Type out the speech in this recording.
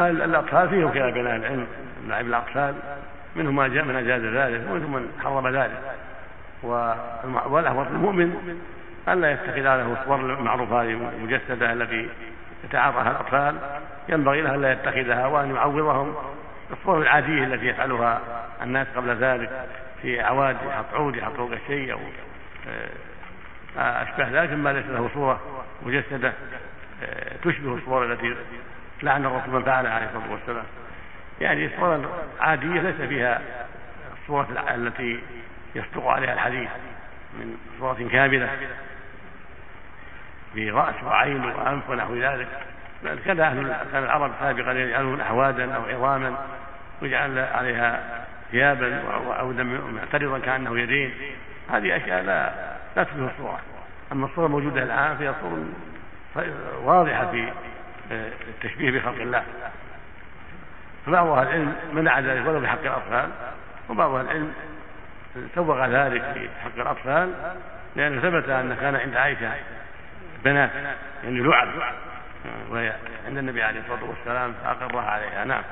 الأطفال فيهم خلاف بين أهل العلم لعب الأطفال. منهم من أجاز ذلك ومنهم من حرم ذلك. والأحوط المؤمن ألا يتخذ له الصور المعروفة المجسدة التي يتعاطاها الأطفال. ينبغي له ألا يتخذها وأن يعوضهم الصور العادية التي يفعلها الناس قبل ذلك في أعواد يحط عود يحط فوق الشيء أو آه، أشبه ذلك مما ليس له صورة مجسدة آه، تشبه الصور التي لعن الرسول من فعلها عليه الصلاة والسلام. يعني الصورة العادية ليس فيها الصورة التي يصدق عليها الحديث من صورة كاملة. في رأس وعين وأنف ونحو ذلك. كذا أهل كان العرب سابقا يجعلون أحوادا أو عظاما ويجعل عليها ثيابا وعودا معترضا كأنه يدين. هذه أشياء لا لا تشبه الصورة. أما الصورة الموجودة الآن فهي صورة واضحة في التشبيه بخلق الله. فبعض أهل العلم منع ذلك ولو بحق الأطفال وبعض أهل العلم سوغ ذلك في حق الأطفال لأنه ثبت أن كان عند عائشة بنات يعني لعب وهي عند النبي عليه الصلاة والسلام فأقرها عليها. نعم.